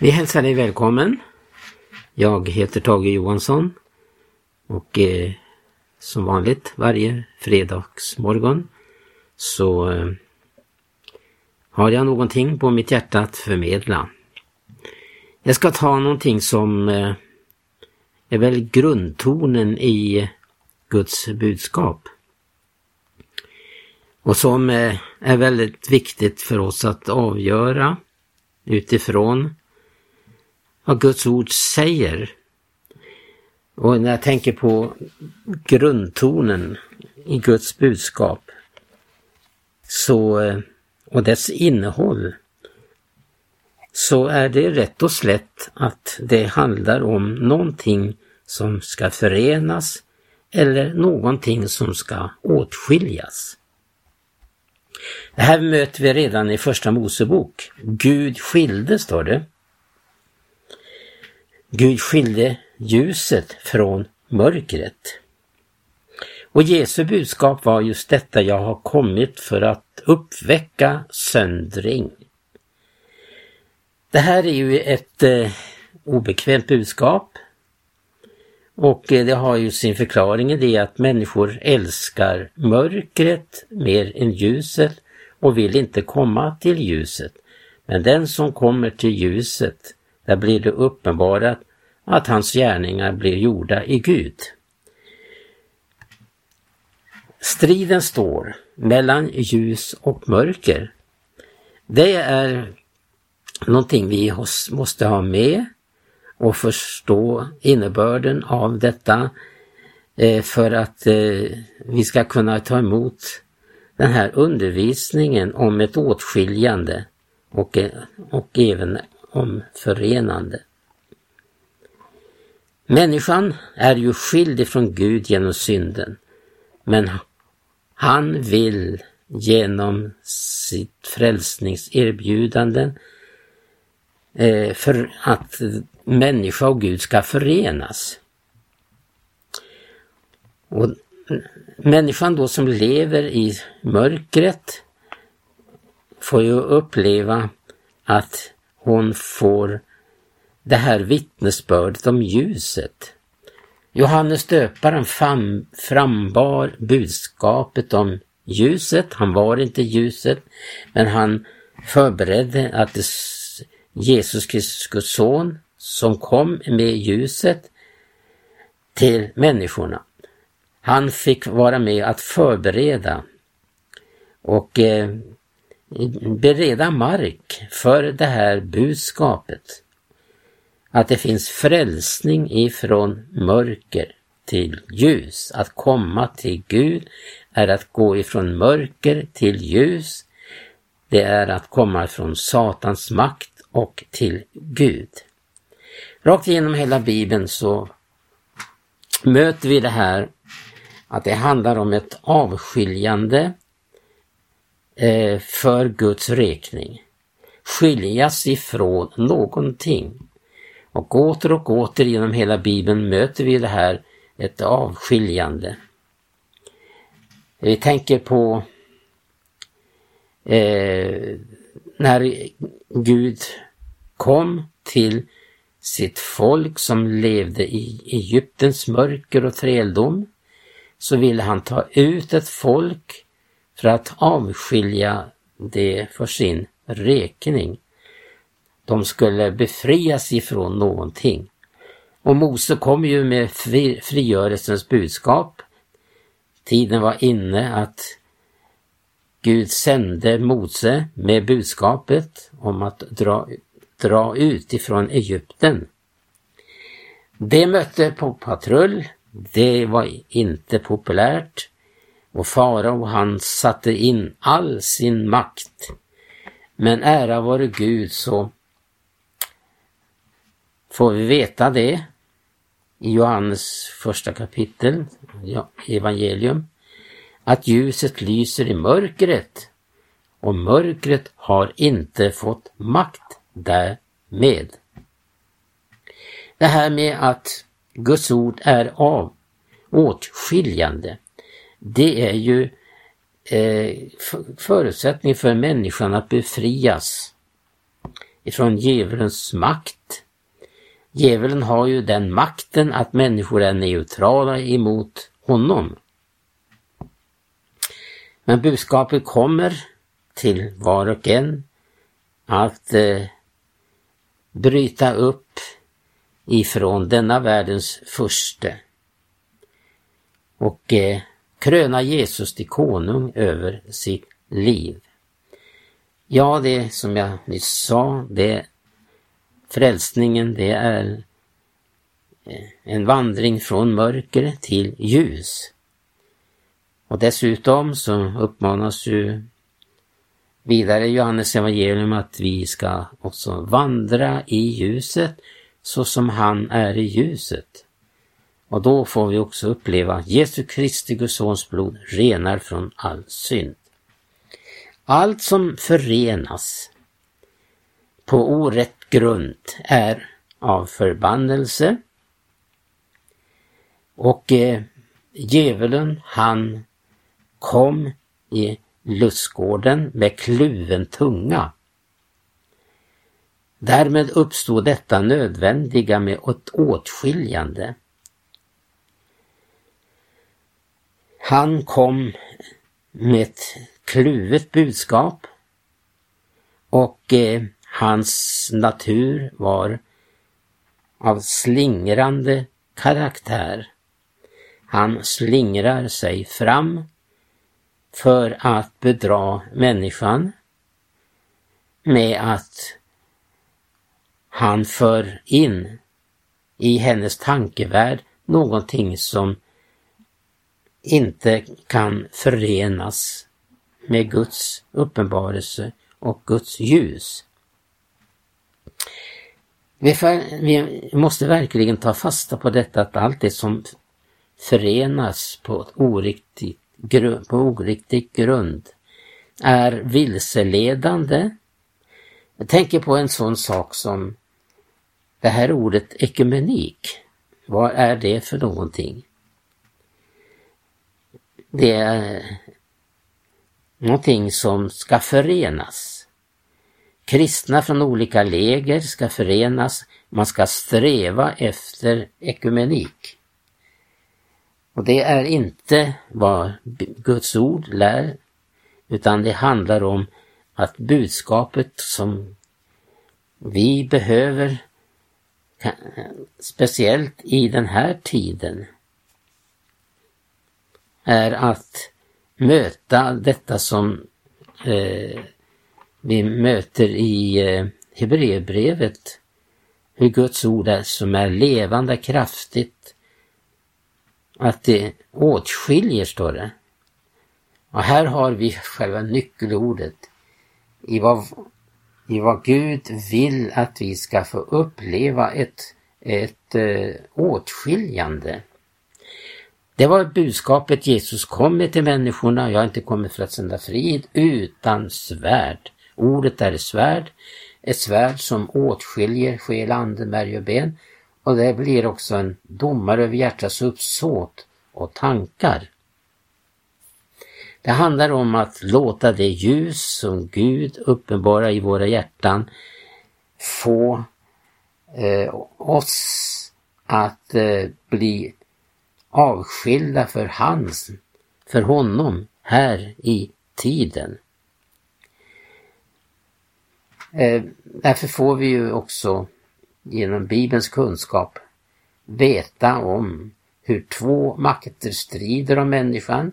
Vi hälsar dig välkommen. Jag heter Tage Johansson och eh, som vanligt varje fredagsmorgon så eh, har jag någonting på mitt hjärta att förmedla. Jag ska ta någonting som eh, är väl grundtonen i Guds budskap. Och som eh, är väldigt viktigt för oss att avgöra utifrån vad Guds ord säger. Och när jag tänker på grundtonen i Guds budskap så, eh, och dess innehåll så är det rätt och slätt att det handlar om någonting som ska förenas eller någonting som ska åtskiljas. Det här möter vi redan i första Mosebok. Gud skilde, står det. Gud skilde ljuset från mörkret. Och Jesu budskap var just detta, jag har kommit för att uppväcka söndring. Det här är ju ett eh, obekvämt budskap. Och eh, det har ju sin förklaring i det att människor älskar mörkret mer än ljuset och vill inte komma till ljuset. Men den som kommer till ljuset, där blir det uppenbarat att hans gärningar blir gjorda i Gud. Striden står mellan ljus och mörker. Det är någonting vi måste ha med och förstå innebörden av detta eh, för att eh, vi ska kunna ta emot den här undervisningen om ett åtskiljande och, eh, och även om förenande. Människan är ju skild ifrån Gud genom synden, men han vill genom sitt frälsningserbjudande eh, för att människa och Gud ska förenas. Och människan då som lever i mörkret får ju uppleva att hon får det här vittnesbördet om ljuset. Johannes döparen fram, frambar budskapet om ljuset. Han var inte ljuset, men han förberedde att det, Jesus Kristus son som kom med ljuset till människorna. Han fick vara med att förbereda och eh, bereda mark för det här budskapet. Att det finns frälsning ifrån mörker till ljus. Att komma till Gud är att gå ifrån mörker till ljus. Det är att komma från Satans makt och till Gud. Rakt igenom hela Bibeln så möter vi det här att det handlar om ett avskiljande eh, för Guds räkning. Skiljas ifrån någonting. Och åter och åter genom hela Bibeln möter vi det här, ett avskiljande. Vi tänker på eh, när Gud kom till sitt folk som levde i Egyptens mörker och träldom så ville han ta ut ett folk för att avskilja det för sin räkning. De skulle befrias ifrån någonting. Och Mose kom ju med fri, frigörelsens budskap. Tiden var inne att Gud sände Mose med budskapet om att dra, dra ut ifrån Egypten. Det mötte på patrull, det var inte populärt och farao han satte in all sin makt. Men ära vare Gud så får vi veta det i Johannes första kapitel, evangelium, att ljuset lyser i mörkret och mörkret har inte fått makt därmed. Det här med att Guds ord är av åtskiljande, det är ju eh, förutsättning för människan att befrias ifrån djävulens makt. Djävulen har ju den makten att människor är neutrala emot honom. Men budskapet kommer till var och en att eh, bryta upp ifrån denna världens förste och eh, kröna Jesus till konung över sitt liv. Ja, det som jag nyss sa, det frälsningen det är eh, en vandring från mörker till ljus. Och dessutom så uppmanas ju vidare i Johannes evangelium att vi ska också vandra i ljuset så som han är i ljuset. Och då får vi också uppleva Jesu Kristi Guds Sons blod renar från all synd. Allt som förenas på orätt grund är av förbannelse och eh, djävulen han kom i lustgården med kluven tunga. Därmed uppstod detta nödvändiga med ett åtskiljande. Han kom med ett kluvet budskap och eh, hans natur var av slingrande karaktär. Han slingrar sig fram för att bedra människan med att han för in i hennes tankevärld någonting som inte kan förenas med Guds uppenbarelse och Guds ljus. Vi, måste verkligen ta fasta på detta att allt det som förenas på, oriktigt, på oriktig grund är vilseledande. Jag tänker på en sån sak som det här ordet ekumenik. Vad är det för någonting? Det är någonting som ska förenas. Kristna från olika läger ska förenas. Man ska sträva efter ekumenik. Och det är inte vad Guds ord lär, utan det handlar om att budskapet som vi behöver, speciellt i den här tiden, är att möta detta som eh, vi möter i eh, Hebreerbrevet. Hur Guds ord är som är levande, kraftigt. Att det åtskiljer, står det. Och här har vi själva nyckelordet i vad, i vad Gud vill att vi ska få uppleva ett, ett äh, åtskiljande. Det var budskapet Jesus kom med till människorna. Jag har inte kommit för att sända frid utan svärd. Ordet är svärd. Ett svärd som åtskiljer själ, ande, märg och ben. Och det blir också en domare över hjärtats uppsåt och tankar. Det handlar om att låta det ljus som Gud uppenbarar i våra hjärtan få eh, oss att eh, bli avskilda för hans, för honom här i tiden. Eh, därför får vi ju också genom Bibelns kunskap veta om hur två makter strider om människan.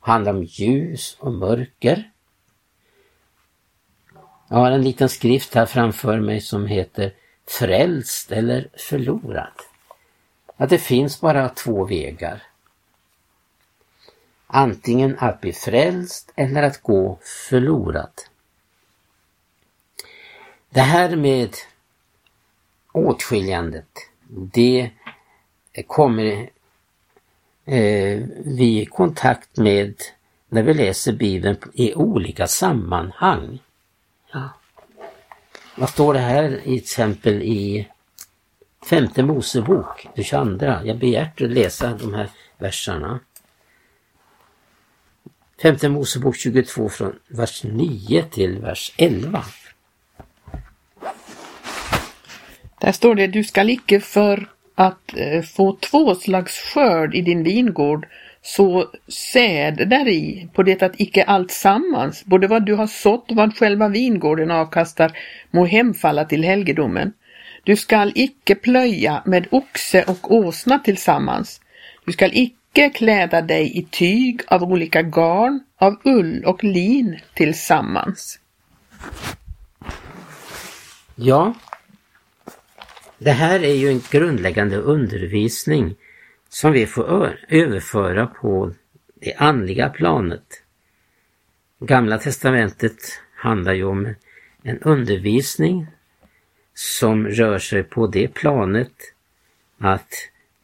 handlar om ljus och mörker. Jag har en liten skrift här framför mig som heter Frälst eller förlorad att det finns bara två vägar. Antingen att bli frälst eller att gå förlorad. Det här med åtskiljandet, det kommer eh, vi i kontakt med när vi läser Bibeln i olika sammanhang. Ja. Vad står det här i exempel i Femte Mosebok, det 22. Jag begärt att läsa de här verserna. Femte Mosebok 22 från vers 9 till vers 11. Där står det, du skall icke för att eh, få två slags skörd i din vingård så säd däri på det att icke allt sammans, både vad du har sått och vad själva vingården avkastar, må hemfalla till helgedomen. Du skall icke plöja med oxe och åsna tillsammans. Du skall icke kläda dig i tyg av olika garn, av ull och lin tillsammans. Ja, det här är ju en grundläggande undervisning som vi får överföra på det andliga planet. Gamla testamentet handlar ju om en undervisning som rör sig på det planet att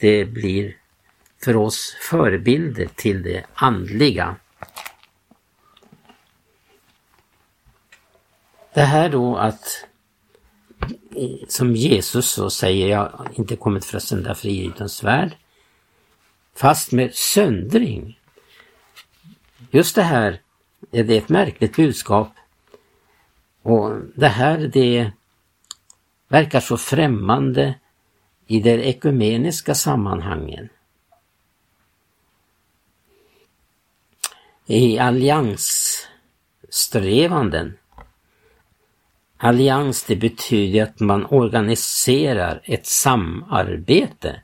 det blir för oss förebilder till det andliga. Det här då att som Jesus så säger jag inte kommit för att sända frihetens värld. Fast med söndring. Just det här är det ett märkligt budskap. Och det här det verkar så främmande i de ekumeniska sammanhangen. I allianssträvanden Allians det betyder att man organiserar ett samarbete.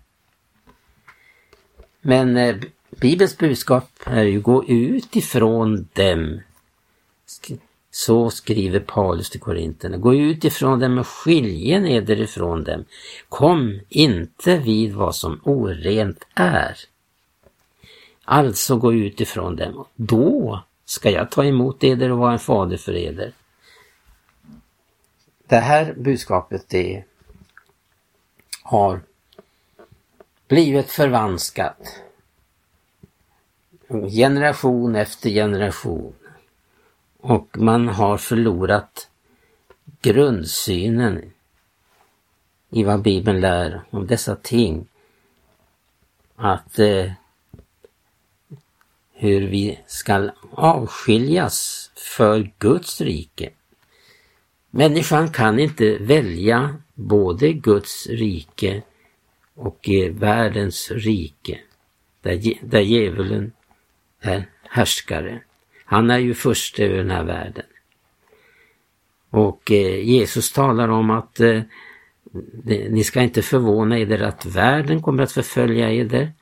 Men eh, Bibelns budskap är ju gå ut ifrån dem. Så skriver Paulus till Korinterna. Gå ut ifrån dem och skilje eder ifrån dem. Kom inte vid vad som orent är. Alltså gå ut ifrån dem. Då ska jag ta emot eder och vara en fader för eder. Det här budskapet det har blivit förvanskat generation efter generation och man har förlorat grundsynen i vad Bibeln lär om dessa ting. Att eh, hur vi skall avskiljas för Guds rike. Människan kan inte välja både Guds rike och eh, världens rike, där, där djävulen är härskare. Han är ju först över den här världen. Och eh, Jesus talar om att eh, ni ska inte förvåna er att världen kommer att förfölja eder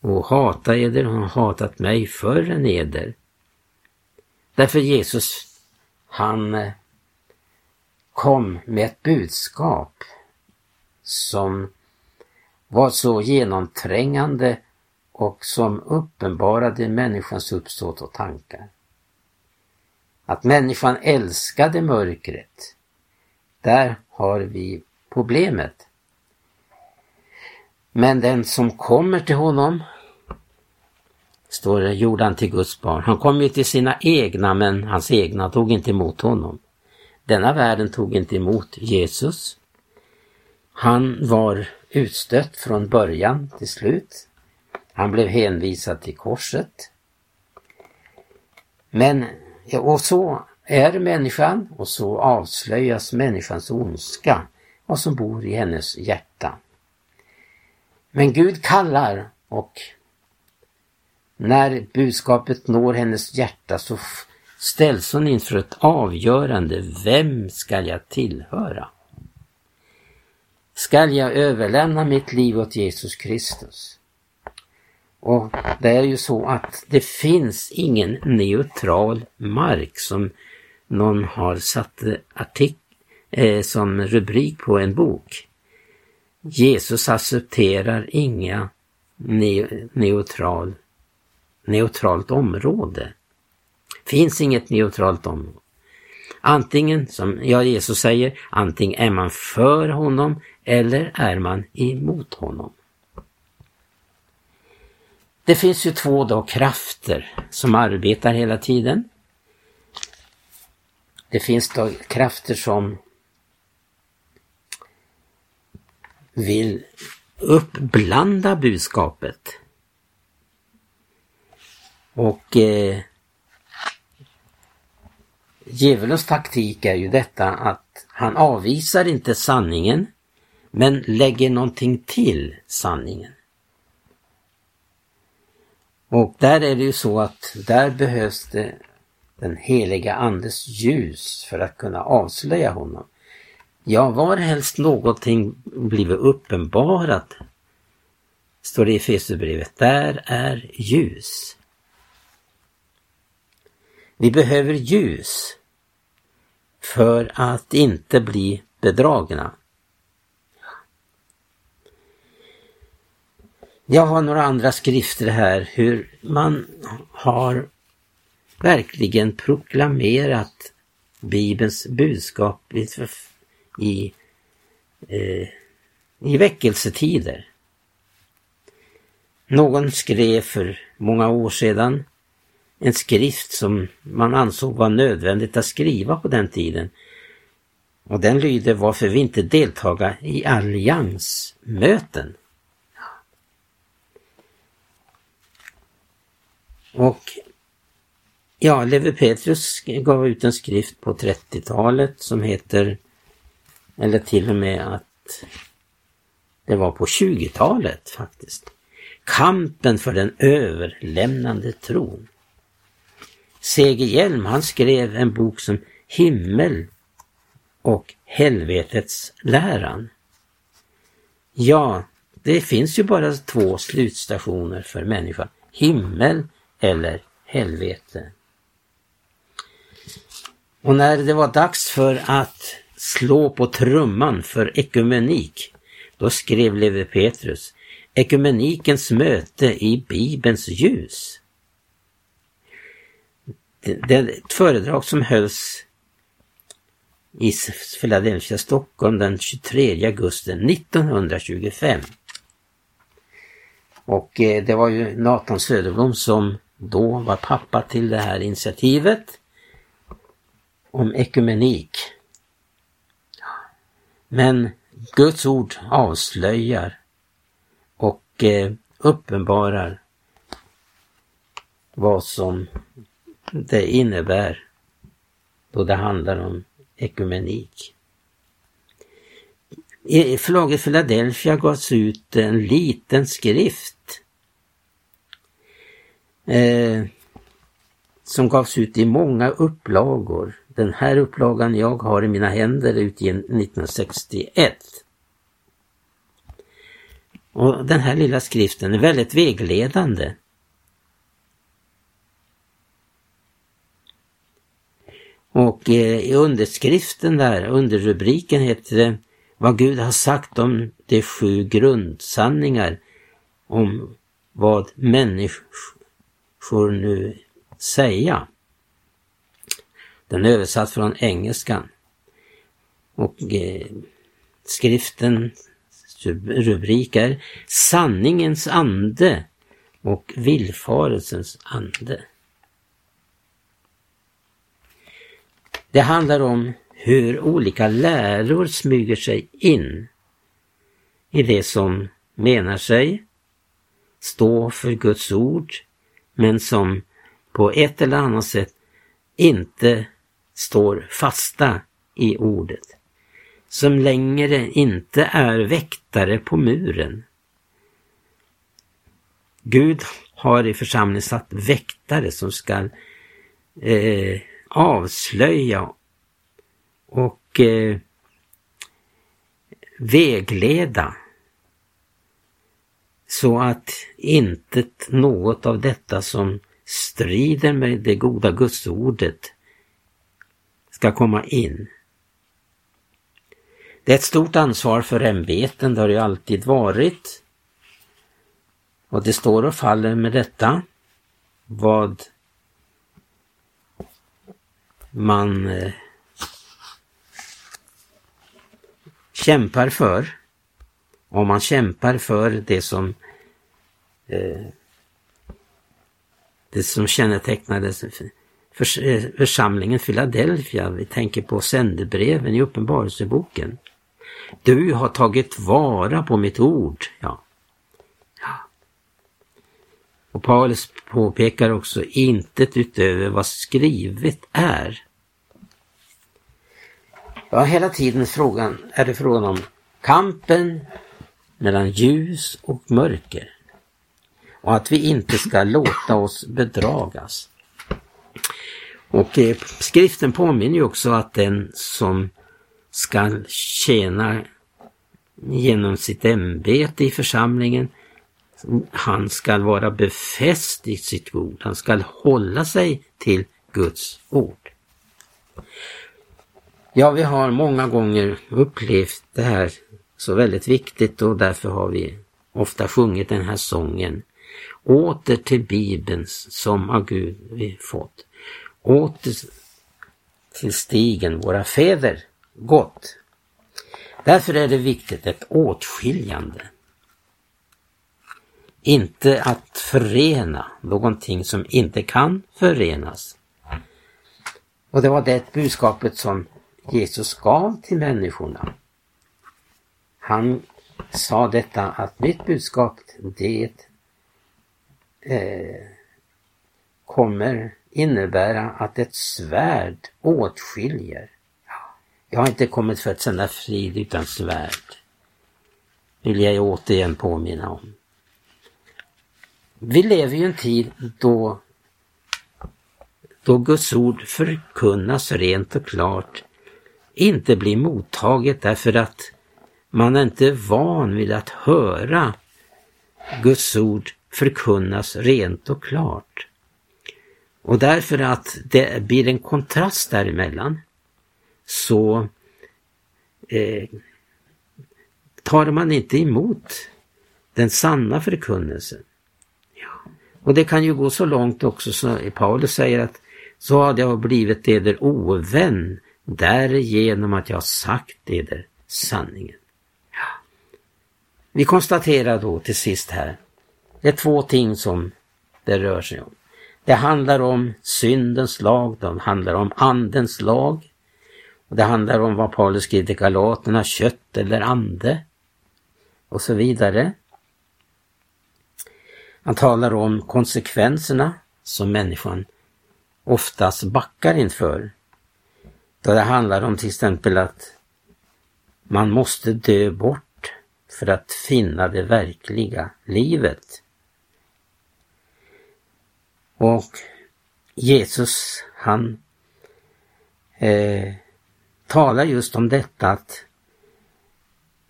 och hata eder. Hon har hatat mig förr än eder. Därför Jesus, han eh, kom med ett budskap som var så genomträngande och som uppenbarade människans uppsåt och tankar. Att människan älskade mörkret, där har vi problemet. Men den som kommer till honom, står det, gjorde han till Guds barn. Han kom ju till sina egna men hans egna tog inte emot honom. Denna världen tog inte emot Jesus. Han var utstött från början till slut. Han blev hänvisad till korset. Men, och så är människan och så avslöjas människans ondska, vad som bor i hennes hjärta. Men Gud kallar och när budskapet når hennes hjärta så ställs hon inför ett avgörande. Vem skall jag tillhöra? Skall jag överlämna mitt liv åt Jesus Kristus? Och det är ju så att det finns ingen neutral mark som någon har satt artik eh, som rubrik på en bok. Jesus accepterar inga ne neutral, neutralt område finns inget neutralt område. Antingen, som ja, Jesus säger, antingen är man för honom eller är man emot honom. Det finns ju två då krafter som arbetar hela tiden. Det finns då krafter som vill uppblanda budskapet. Och eh, Djävulens taktik är ju detta att han avvisar inte sanningen men lägger någonting till sanningen. Och där är det ju så att där behövs det den heliga andes ljus för att kunna avslöja honom. Ja, var helst någonting blivit uppenbarat, står det i Efesierbrevet, där är ljus. Vi behöver ljus för att inte bli bedragna. Jag har några andra skrifter här hur man har verkligen proklamerat Bibelns budskap i, i, eh, i väckelsetider. Någon skrev för många år sedan en skrift som man ansåg var nödvändigt att skriva på den tiden. Och den lyder Varför vi inte deltaga i alliansmöten. Och ja, Levi Petrus gav ut en skrift på 30-talet som heter, eller till och med att det var på 20-talet faktiskt. Kampen för den överlämnande tron. C.G. Hjelm han skrev en bok som Himmel och helvetets läran. Ja, det finns ju bara två slutstationer för människan. Himmel eller helvete. Och när det var dags för att slå på trumman för ekumenik, då skrev Levi Petrus Ekumenikens möte i Bibelns ljus. Det, är ett föredrag som hölls i Philadelphia, Stockholm den 23 augusti 1925. Och eh, det var ju Nathan Söderblom som då var pappa till det här initiativet om ekumenik. Men Guds ord avslöjar och eh, uppenbarar vad som det innebär då det handlar om ekumenik. I förlaget Philadelphia gavs ut en liten skrift eh, som gavs ut i många upplagor. Den här upplagan jag har i mina händer är utgiven 1961. Och den här lilla skriften är väldigt vägledande. Och eh, i underskriften där, underrubriken heter det Vad Gud har sagt om de sju grundsanningar om vad människor nu säga. Den är översatt från engelskan. Och eh, skriftens rubrik är Sanningens ande och villfarelsens ande. Det handlar om hur olika läror smyger sig in i det som menar sig stå för Guds ord men som på ett eller annat sätt inte står fasta i ordet. Som längre inte är väktare på muren. Gud har i församlingen satt väktare som ska eh, avslöja och eh, vägleda så att inte något av detta som strider med det goda gudsordet ska komma in. Det är ett stort ansvar för ämbeten, det har det ju alltid varit. Och det står och faller med detta. Vad man eh, kämpar för. Om man kämpar för det som eh, det som kännetecknade församlingen eh, Philadelphia. Vi tänker på sändebreven i Uppenbarelseboken. Du har tagit vara på mitt ord. Ja. ja. Och Paulus påpekar också intet utöver vad skrivet är. Ja, hela tiden frågan, är det frågan om Kampen mellan ljus och mörker. Och att vi inte ska låta oss bedragas. Och eh, skriften påminner ju också att den som ska tjäna genom sitt ämbete i församlingen, han ska vara befäst i sitt ord. Han ska hålla sig till Guds ord. Ja, vi har många gånger upplevt det här så väldigt viktigt och därför har vi ofta sjungit den här sången. Åter till Bibeln som av Gud vi fått. Åter till stigen våra fäder gått. Därför är det viktigt ett åtskiljande. Inte att förena någonting som inte kan förenas. Och det var det budskapet som Jesus gav till människorna. Han sa detta att mitt budskap det eh, kommer innebära att ett svärd åtskiljer. Jag har inte kommit för att sända frid utan svärd. Vill jag återigen påminna om. Vi lever i en tid då, då Guds ord förkunnas rent och klart inte blir mottaget därför att man är inte van vid att höra Guds ord förkunnas rent och klart. Och därför att det blir en kontrast däremellan så eh, tar man inte emot den sanna förkunnelsen. Och det kan ju gå så långt också som Paulus säger att så hade jag blivit eder ovän därigenom att jag sagt eder sanningen. Ja. Vi konstaterar då till sist här, det är två ting som det rör sig om. Det handlar om syndens lag, det handlar om andens lag. Och Det handlar om vad Paulus skriver till Galaterna, kött eller ande. Och så vidare. Han talar om konsekvenserna som människan oftast backar inför. Då det handlar om till exempel att man måste dö bort för att finna det verkliga livet. Och Jesus han eh, talar just om detta att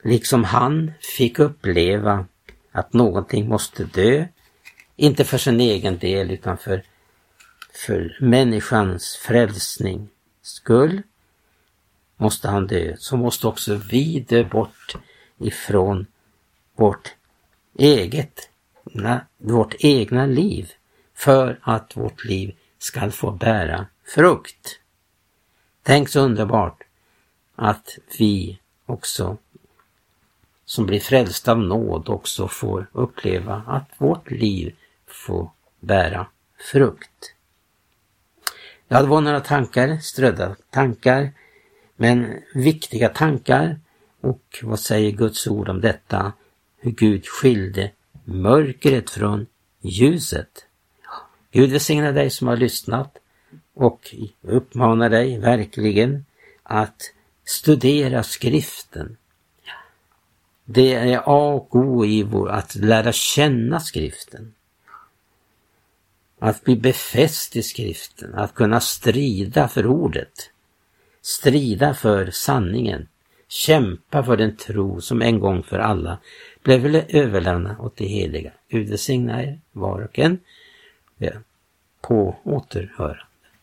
liksom han fick uppleva att någonting måste dö, inte för sin egen del utan för, för människans frälsning skull måste han dö, så måste också vi dö bort ifrån vårt eget, vårt egna liv för att vårt liv skall få bära frukt. Tänk så underbart att vi också som blir frälsta av nåd också får uppleva att vårt liv få bära frukt. Ja, det var några tankar, strödda tankar, men viktiga tankar. Och vad säger Guds ord om detta? Hur Gud skilde mörkret från ljuset. Gud välsigna dig som har lyssnat och uppmanar dig verkligen att studera skriften. Det är A och O i vår, att lära känna skriften. Att bli befäst i skriften, att kunna strida för ordet. Strida för sanningen. Kämpa för den tro som en gång för alla blev överlämnad åt det heliga. Gud välsigna er var och en. På återhörande.